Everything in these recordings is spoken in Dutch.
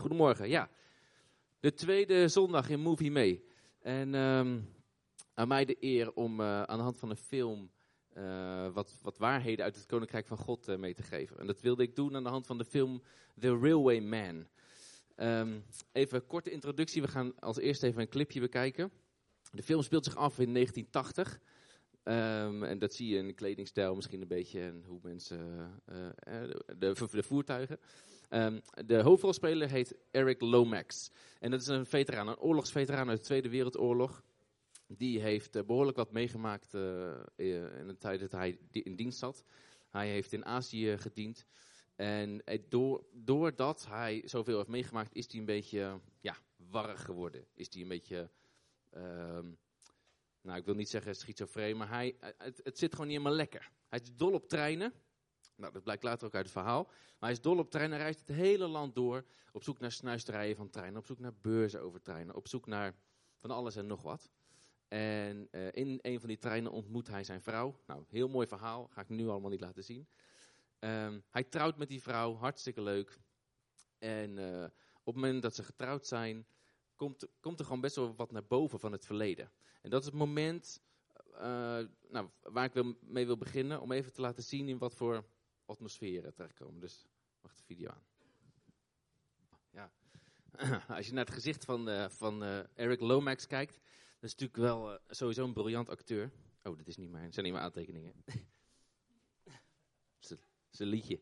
Goedemorgen, ja. De tweede zondag in Movie Mee. En ehm, aan mij de eer om eh, aan de hand van een film eh, wat, wat waarheden uit het Koninkrijk van God eh, mee te geven. En dat wilde ik doen aan de hand van de film The Railway Man. Ehm, even een korte introductie. We gaan als eerste even een clipje bekijken. De film speelt zich af in 1980. Ehm, en dat zie je in de kledingstijl misschien een beetje en hoe mensen, de, de, de voertuigen. Um, de hoofdrolspeler heet Eric Lomax. En dat is een veteraan, een oorlogsveteraan uit de Tweede Wereldoorlog. Die heeft uh, behoorlijk wat meegemaakt uh, in de tijd dat hij in dienst zat. Hij heeft in Azië gediend. En door, doordat hij zoveel heeft meegemaakt, is hij een beetje ja, warrig geworden. Is hij een beetje, uh, nou ik wil niet zeggen schizofreen, maar hij, het, het zit gewoon niet helemaal lekker. Hij is dol op treinen. Nou, dat blijkt later ook uit het verhaal. Maar hij is dol op treinen. Hij reist het hele land door. Op zoek naar snuisterijen van treinen. Op zoek naar beurzen over treinen. Op zoek naar van alles en nog wat. En uh, in een van die treinen ontmoet hij zijn vrouw. Nou, heel mooi verhaal. Ga ik nu allemaal niet laten zien. Um, hij trouwt met die vrouw. Hartstikke leuk. En uh, op het moment dat ze getrouwd zijn, komt, komt er gewoon best wel wat naar boven van het verleden. En dat is het moment uh, nou, waar ik mee wil beginnen. Om even te laten zien in wat voor atmosfeer terechtkomen. Dus wacht de video aan. Ja. Als je naar het gezicht van, uh, van uh, Eric Lomax kijkt, dat is natuurlijk wel uh, sowieso een briljant acteur. Oh, dat is niet mijn, zijn niet mijn aantekeningen. Een liedje.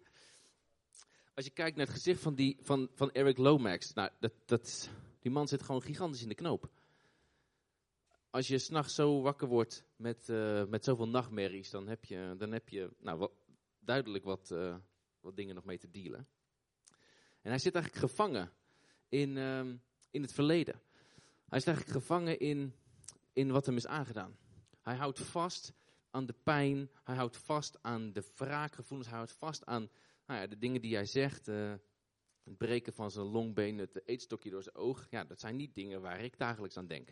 Als je kijkt naar het gezicht van, die, van, van Eric Lomax, nou, dat, dat, die man zit gewoon gigantisch in de knoop. Als je s'nachts zo wakker wordt met, met zoveel nachtmerries, dan heb je, dan heb je nou, wat, duidelijk wat, uh, wat dingen nog mee te dealen. En hij zit eigenlijk gevangen in, uh, in het verleden. Hij is eigenlijk gevangen in, in wat hem is aangedaan. Hij houdt vast aan de pijn, hij houdt vast aan de wraakgevoelens, hij houdt vast aan nou ja, de dingen die hij zegt. Uh, het breken van zijn longbeen, het eetstokje door zijn oog. Ja, dat zijn niet dingen waar ik dagelijks aan denk.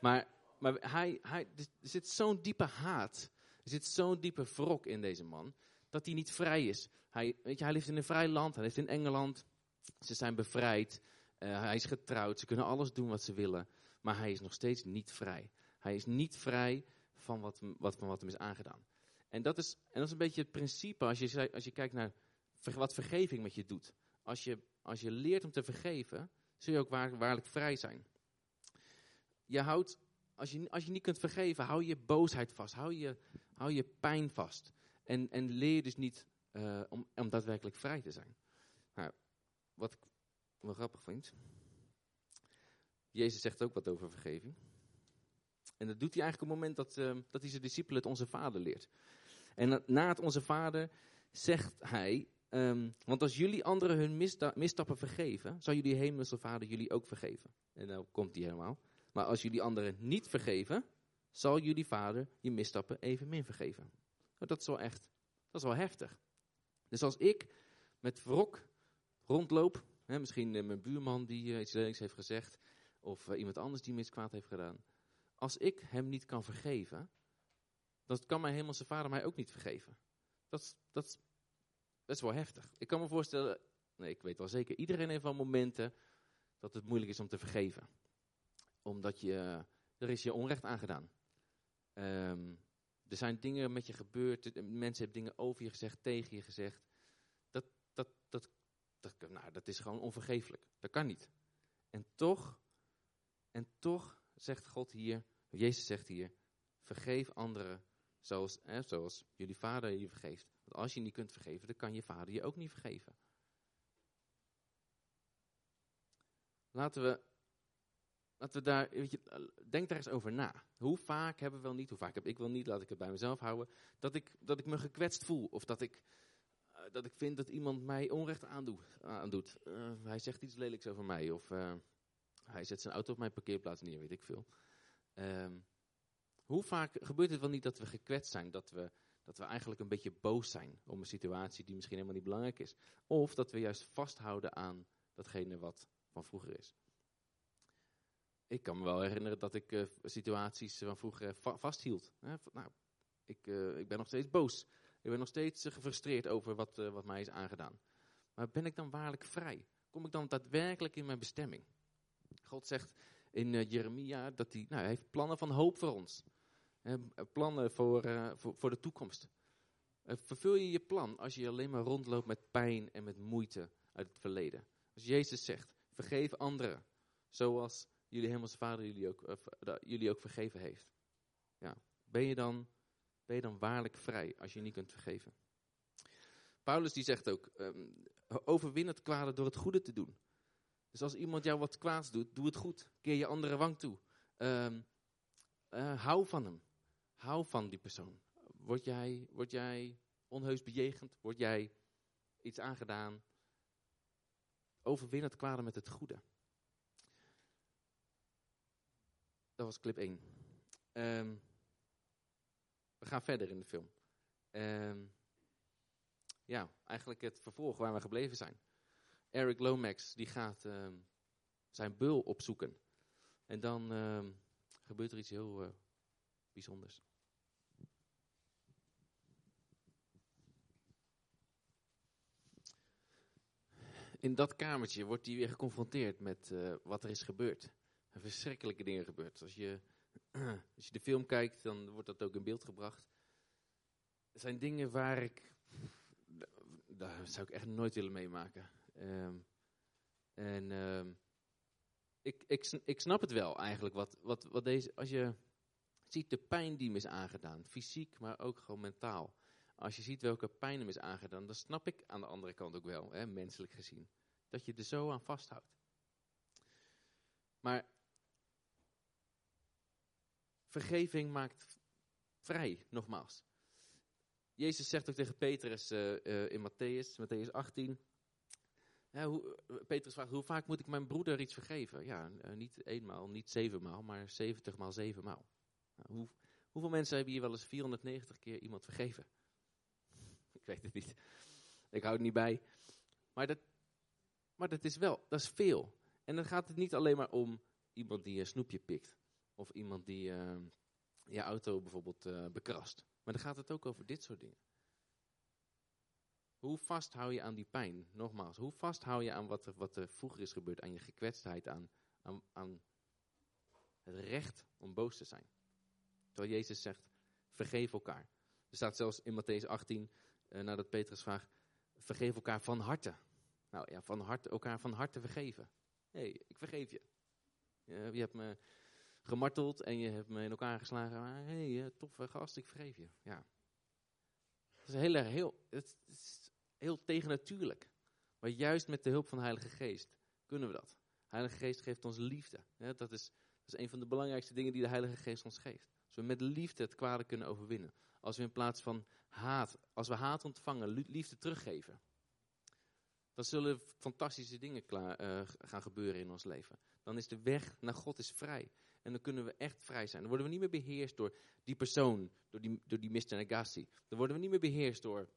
Maar, maar hij, hij, er zit zo'n diepe haat er zit zo'n diepe wrok in deze man, dat hij niet vrij is. Hij, weet je, hij leeft in een vrij land, hij leeft in Engeland. Ze zijn bevrijd, uh, hij is getrouwd, ze kunnen alles doen wat ze willen. Maar hij is nog steeds niet vrij. Hij is niet vrij van wat, wat, van wat hem is aangedaan. En dat is, en dat is een beetje het principe als je, als je kijkt naar wat vergeving met je doet. Als je, als je leert om te vergeven, zul je ook waar, waarlijk vrij zijn. Je houdt als je, als je niet kunt vergeven, hou je boosheid vast, hou je, hou je pijn vast. En, en leer dus niet uh, om, om daadwerkelijk vrij te zijn. Nou, wat ik wel grappig vind. Jezus zegt ook wat over vergeving. En dat doet hij eigenlijk op het moment dat, uh, dat hij zijn discipelen het Onze Vader leert. En na het Onze Vader zegt hij, um, want als jullie anderen hun missta misstappen vergeven, zal jullie hemelse Vader jullie ook vergeven. En dan komt hij helemaal. Maar als jullie anderen niet vergeven, zal jullie vader je misstappen evenmin vergeven. Nou, dat is wel echt, dat is wel heftig. Dus als ik met wrok rondloop, hè, misschien uh, mijn buurman die uh, iets lelijks heeft gezegd, of uh, iemand anders die me iets kwaad heeft gedaan. Als ik hem niet kan vergeven, dan kan mijn hemelse vader mij ook niet vergeven. Dat, dat, dat is wel heftig. Ik kan me voorstellen, nee, ik weet wel zeker, iedereen heeft wel momenten dat het moeilijk is om te vergeven omdat je, er is je onrecht aangedaan. Um, er zijn dingen met je gebeurd, mensen hebben dingen over je gezegd, tegen je gezegd. Dat, dat, dat, dat, nou, dat is gewoon onvergeeflijk. Dat kan niet. En toch, en toch zegt God hier, Jezus zegt hier, vergeef anderen zoals, zoals jullie vader je vergeeft. Want als je niet kunt vergeven, dan kan je vader je ook niet vergeven. Laten we Laten we daar, denk daar eens over na. Hoe vaak hebben we wel niet, hoe vaak heb ik wel niet, laat ik het bij mezelf houden, dat ik, dat ik me gekwetst voel. Of dat ik, uh, dat ik vind dat iemand mij onrecht aandoet. aandoet. Uh, hij zegt iets lelijks over mij. Of uh, hij zet zijn auto op mijn parkeerplaats neer, weet ik veel. Um, hoe vaak gebeurt het wel niet dat we gekwetst zijn? Dat we, dat we eigenlijk een beetje boos zijn om een situatie die misschien helemaal niet belangrijk is. Of dat we juist vasthouden aan datgene wat van vroeger is ik kan me wel herinneren dat ik uh, situaties van vroeger va vasthield. Hè? Nou, ik, uh, ik ben nog steeds boos. Ik ben nog steeds gefrustreerd over wat, wat mij is aangedaan. Maar ben ik dan waarlijk vrij? Kom ik dan daadwerkelijk in mijn bestemming? God zegt in Jeremia dat hij, nou, hij heeft plannen van hoop voor ons. Plannen voor, voor, voor, de toekomst. vervul je je plan als je alleen maar rondloopt met pijn en met moeite uit het verleden? Als Jezus zegt, vergeef anderen, zoals jullie hemelse vader jullie ook, jullie ook vergeven heeft. Ja, ben, je dan, ben je dan waarlijk vrij als je niet kunt vergeven? Paulus die zegt ook, um, overwin het kwade door het goede te doen. Dus als iemand jou wat kwaads doet, doe het goed. Keer je andere wang toe. Um, hou van hem. Hou van die persoon. Word jij, word jij onheus bejegend? Word jij iets aangedaan? Overwin het kwade met het goede. Dat was clip 1. Um, ehm, we gaan verder in de film. Um, ja, eigenlijk het vervolg waar we gebleven zijn. Eric Lomax die gaat uh, zijn bul opzoeken. En dan gebeurt er iets heel uh, bijzonders. In dat kamertje wordt hij weer geconfronteerd met uh, wat er is gebeurd. Er verschrikkelijke dingen gebeurd. Als je, als je de film kijkt, dan wordt dat ook in beeld gebracht. Er zijn dingen waar ik daar zou ik echt nooit willen meemaken. Um, en um, ik, ik, ik snap het wel eigenlijk, wat, wat, wat deze, als je ziet de pijn die hem is aangedaan, fysiek, maar ook gewoon mentaal. Als je ziet welke pijn hem is aangedaan, dan snap ik aan de andere kant ook wel, hè, menselijk gezien, dat je er zo aan vasthoudt. Maar vergeving maakt vrij, nogmaals. Jezus zegt ook tegen Petrus uh, uh, in Matthäus, Matthäus 18. Ja, hoe, Petrus vraagt, hoe vaak moet ik mijn broeder iets vergeven? Ja, uh, niet eenmaal, niet zevenmaal, maar zeventig maal zevenmaal. Nou, hoe, hoeveel mensen hebben hier wel eens 490 keer iemand vergeven? ik weet het niet. Ik hou het niet bij. Maar dat, maar dat is wel, dat is veel. En dan gaat het niet alleen maar om iemand die een snoepje pikt. Of iemand die je auto bijvoorbeeld bekrast. Maar dan gaat het ook over dit soort dingen. Hoe vast hou je aan die pijn? Nogmaals, hoe vast hou je aan wat er, wat er vroeger is gebeurd, aan je gekwetstheid, aan, aan, het recht om boos te zijn? Terwijl Jezus zegt, vergeef elkaar. Er staat zelfs in Matthäus 18, uh, nadat Petrus vraagt, vergeef elkaar van harte. Nou ja, van harte, elkaar van harte vergeven. Hé, hey, ik vergeef je. Uh, je hebt me gemarteld en je hebt me in elkaar geslagen. Hé, hey, toffe gast, ik vergeef je. Ja. Het is heel, heel, het is heel tegennatuurlijk. Maar juist met de hulp van de Heilige Geest kunnen we dat. De Heilige Geest geeft ons liefde. dat, is, dat is een van de belangrijkste dingen die de Heilige Geest ons geeft. Als we met liefde het kwade kunnen overwinnen. Als we in plaats van haat, als we haat ontvangen, liefde teruggeven. Dan zullen fantastische dingen klaar, uh, gaan gebeuren in ons leven. Dan is de weg naar God is vrij. En dan kunnen we echt vrij zijn. Dan worden we niet meer beheerst door die persoon, door die, door die Mr. Nagasi. Dan worden we niet meer beheerst door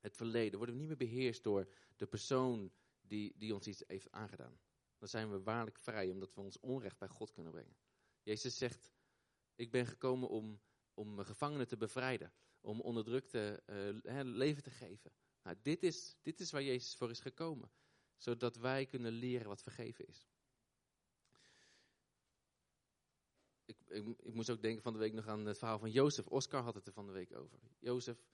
het verleden. Dan worden we niet meer beheerst door de persoon die, die ons iets heeft aangedaan. Dan zijn we waarlijk vrij, omdat we ons onrecht bij God kunnen brengen. Jezus zegt, ik ben gekomen om, om gevangenen te bevrijden. Om onderdrukte uh, leven te geven. Nou, dit, is, dit is waar Jezus voor is gekomen. Zodat wij kunnen leren wat vergeven is. Ik, ik, moest ook denken van de week nog aan het verhaal van Jozef. Oscar had het er van de week over. Jozef,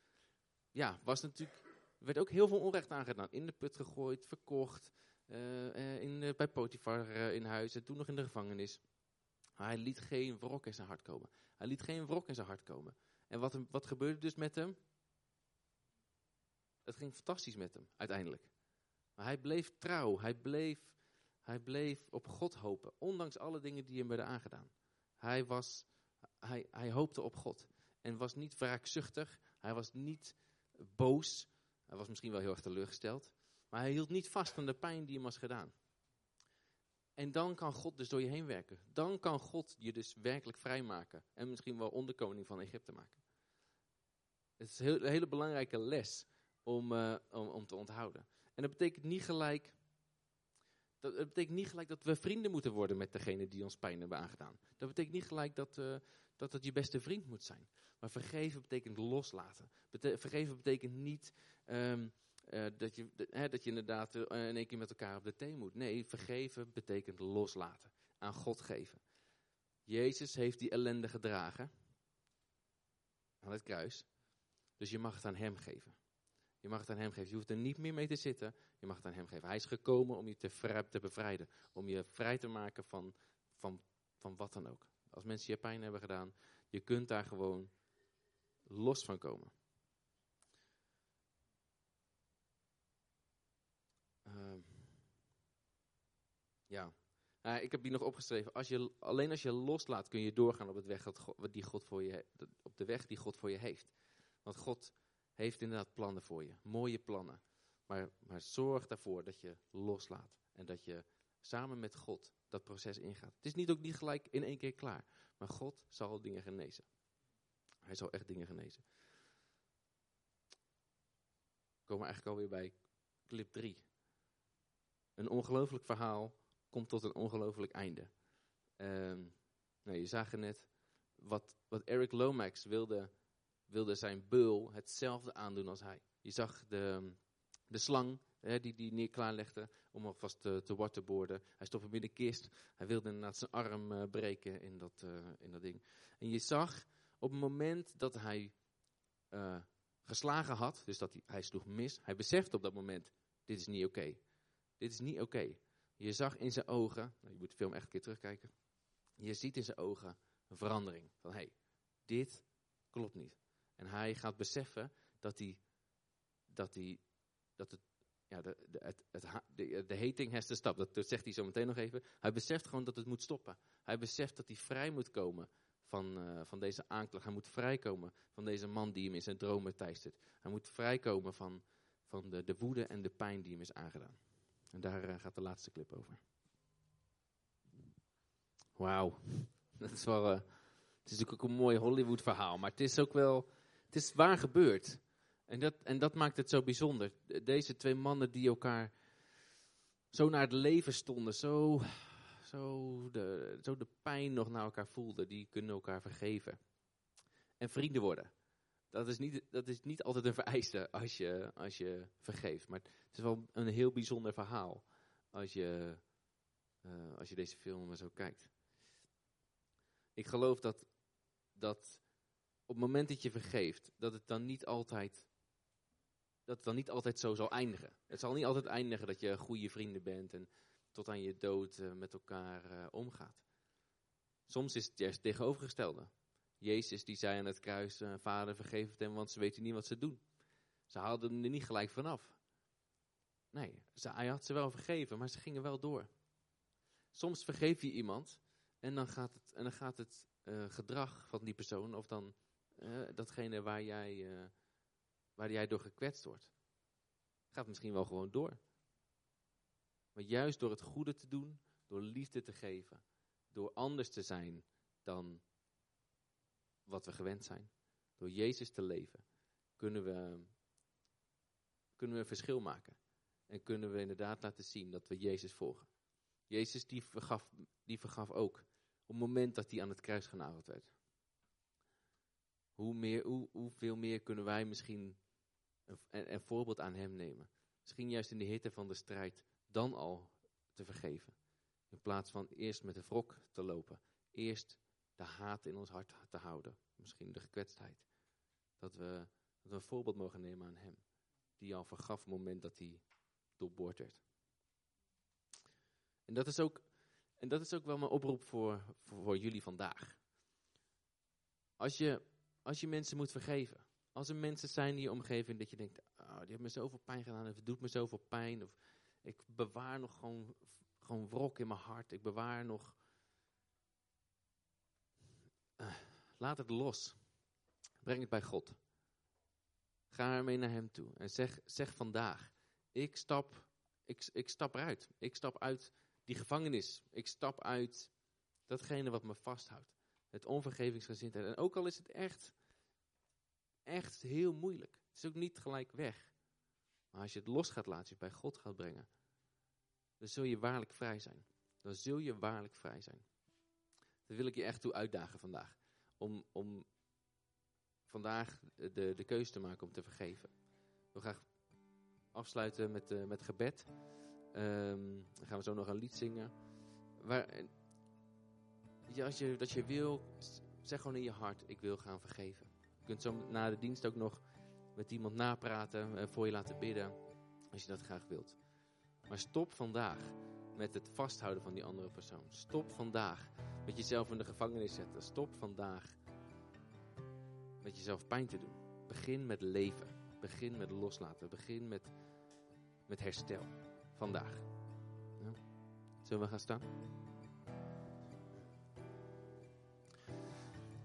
ja, was natuurlijk, werd ook heel veel onrecht aangedaan. In de put gegooid, verkocht, uh, in, uh, bij Potifar in huis en toen nog in de gevangenis. Hij liet geen wrok in zijn hart komen. Hij liet geen wrok in zijn hart komen. En wat, wat gebeurde dus met hem? Het ging fantastisch met hem, uiteindelijk. Maar hij bleef trouw, hij bleef, hij bleef op God hopen, ondanks alle dingen die hem werden aangedaan. Hij, was, hij, hij hoopte op God. En was niet wraakzuchtig. Hij was niet boos. Hij was misschien wel heel erg teleurgesteld. Maar hij hield niet vast aan de pijn die hem was gedaan. En dan kan God dus door je heen werken. Dan kan God je dus werkelijk vrijmaken. En misschien wel onderkoning van Egypte maken. Het is een hele belangrijke les om, uh, om, om te onthouden. En dat betekent niet gelijk dat, betekent niet gelijk dat we vrienden moeten worden met degene die ons pijn hebben aangedaan. Dat betekent niet gelijk dat, uh, dat je beste vriend moet zijn. Maar vergeven betekent loslaten. vergeven betekent niet um, eh, dat, je, hè, dat je inderdaad eh, in één keer met elkaar op de thee moet. Nee, vergeven betekent loslaten. Aan God geven. Jezus heeft die ellende gedragen. Aan het kruis. Dus je mag het aan hem geven. Je mag het aan hem geven. Je hoeft er niet meer mee te zitten. Je mag het aan hem geven. Hij is gekomen om je te, te bevrijden. Om je vrij te maken van, van, van wat dan ook. Als mensen je pijn hebben gedaan, je kunt daar gewoon los van komen. Uh, ja, uh, ik heb die nog opgeschreven. Als je, alleen als je loslaat kun je doorgaan op, het weg dat die God voor je, op de weg die God voor je heeft. Want God heeft inderdaad plannen voor je, mooie plannen. Maar, maar zorg ervoor dat je loslaat en dat je samen met God dat proces ingaat. Het is niet ook niet gelijk in één keer klaar, maar God zal dingen genezen. Hij zal echt dingen genezen. We komen eigenlijk alweer bij clip 3. Een ongelooflijk verhaal komt tot een ongelooflijk einde. Um, nou, je zag net, wat, wat Eric Lomax wilde, wilde zijn beul hetzelfde aandoen als hij. Je zag de, de slang hè, die hij neer klaarlegde om alvast te, te waterboarden. Hij stopte hem in de kist. Hij wilde inderdaad zijn arm uh, breken in dat, uh, in dat ding. En je zag op het moment dat hij uh, geslagen had, dus dat hij, hij sloeg mis, hij besefte op dat moment, dit is niet oké. Dit is niet oké. Je zag in zijn ogen, nou, je moet de film echt een keer terugkijken. Je ziet in zijn ogen een verandering. Van hé, hey, dit klopt niet. En hij gaat beseffen dat hij, dat hij, dat het, ja, de, de, het, het, de, de hating has to stop. Dat, dat zegt hij zo meteen nog even. Hij beseft gewoon dat het moet stoppen. Hij beseft dat hij vrij moet komen van, uh, van deze aanklacht. Hij moet vrijkomen van deze man die hem in zijn dromen teistert. Hij moet vrijkomen van, van de, de woede en de pijn die hem is aangedaan. En daar uh, gaat de laatste clip over. Wauw. Dat is wel. Uh, het is natuurlijk ook een mooi Hollywood verhaal, maar het is ook wel. Het is waar gebeurd. En dat, en dat maakt het zo bijzonder. Deze twee mannen die elkaar zo naar het leven stonden, zo, zo, de, zo de pijn nog naar elkaar voelden, die kunnen elkaar vergeven. En vrienden worden. Dat is niet, dat is niet altijd een vereiste als je, als je vergeeft. Maar het is wel een heel bijzonder verhaal als je, uh, als je deze film zo kijkt. Ik geloof dat, dat op het moment dat je vergeeft, dat het dan niet altijd, dat het dan niet altijd zo zal eindigen. Het zal niet altijd eindigen dat je goede vrienden bent en tot aan je dood uh, met elkaar uh, omgaat. Soms is het juist tegenovergestelde. Jezus die zei aan het kruis, uh, vader vergeef het hem, want ze weten niet wat ze doen. Ze haalden er niet gelijk vanaf. Nee, ze, hij had ze wel vergeven, maar ze gingen wel door. Soms vergeef je iemand en dan gaat het, en dan gaat het gedrag van die persoon, of dan datgene waar jij, waar jij door gekwetst wordt, gaat misschien wel gewoon door. Maar juist door het goede te doen, door liefde te geven, door anders te zijn dan wat we gewend zijn. Door Jezus te leven kunnen we, kunnen we een verschil maken. En kunnen we inderdaad laten zien dat we Jezus volgen. Jezus die vergaf, die vergaf ook op het moment dat hij aan het kruis genageld werd. Hoe meer, hoe, hoeveel meer kunnen wij misschien een, een, voorbeeld aan hem nemen? Misschien juist in de hitte van de strijd dan al te vergeven. In plaats van eerst met de wrok te lopen. Eerst de haat in ons hart te houden. Misschien de gekwetstheid. Dat we, dat een voorbeeld mogen nemen aan hem. Die al vergaf het moment dat hij doorboord werd. En dat is ook, en dat is ook wel mijn oproep voor, voor jullie vandaag. Als je, als je mensen moet vergeven. Als er mensen zijn in je omgeving dat je denkt, oh, die hebben me zoveel pijn gedaan, of het doet me zoveel pijn, of ik bewaar nog gewoon, gewoon wrok in mijn hart, ik bewaar nog uh, laat het los. Breng het bij God. Ga ermee naar Hem toe. En zeg, zeg vandaag: ik stap, ik, ik stap eruit. Ik stap uit die gevangenis. Ik stap uit datgene wat me vasthoudt. Het onvergevingsgezindheid. En ook al is het echt, echt heel moeilijk. Het is ook niet gelijk weg. Maar als je het los gaat laten, je bij God gaat brengen, dan zul je waarlijk vrij zijn. Dan zul je waarlijk vrij zijn. Dat wil ik je echt toe uitdagen vandaag. Om, om vandaag de, de keuze te maken om te vergeven. Ik wil graag afsluiten met, uh, met gebed. Um, dan gaan we zo nog een lied zingen. Waar, ja, als je, dat je wil, zeg gewoon in je hart, ik wil gaan vergeven. Kunt zo na de dienst ook nog met iemand napraten, uh, voor je laten bidden, als je dat graag wilt. Maar stop vandaag met het vasthouden van die andere persoon. Stop vandaag met jezelf in de gevangenis zetten. Stop vandaag met jezelf pijn te doen. Begin met leven. Begin met loslaten. Begin met, met herstel. Vandaag. Zullen we gaan staan?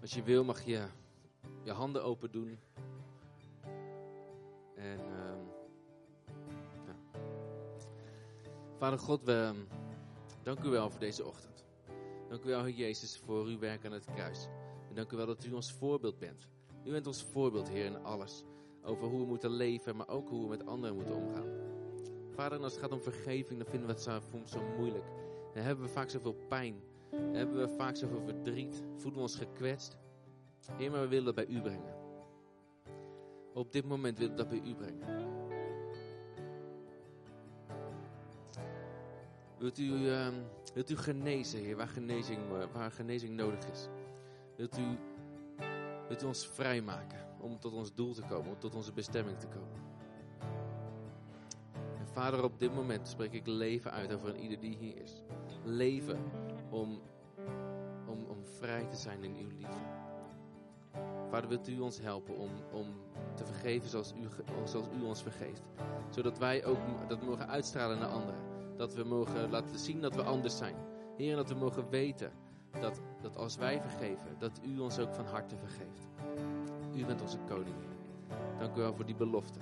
Als je wil mag je je handen open doen. En uh, ja. Vader God, we dank u wel voor deze ochtend. Dank u wel, Heer Jezus, voor uw werk aan het kruis. En dank u wel dat u ons voorbeeld bent. U bent ons voorbeeld, Heer, in alles. Over hoe we moeten leven, maar ook hoe we met anderen moeten omgaan. Vader, als het gaat om vergeving, dan vinden we het soms zo moeilijk. Dan hebben we vaak zoveel pijn. Dan hebben we vaak zoveel verdriet. Voelen we ons gekwetst. Heer, maar we willen dat bij u brengen. Op dit moment willen we dat bij u brengen. Wilt u, uh, wilt u genezen, Heer, waar genezing, waar genezing nodig is? Wilt u Wilt u ons vrijmaken om tot ons doel te komen, om tot onze bestemming te komen. En vader, op dit moment spreek ik leven uit over een ieder die hier is. Leven om, om, om vrij te zijn in uw liefde. Vader, wilt u ons helpen om, om te vergeven zoals u, zoals u ons vergeeft. Zodat wij ook dat mogen uitstralen naar anderen. Dat we mogen laten zien dat we anders zijn. Heer, dat we mogen weten dat, dat als wij vergeven, dat u ons ook van harte vergeeft. U bent onze koning. Dank u wel voor die belofte.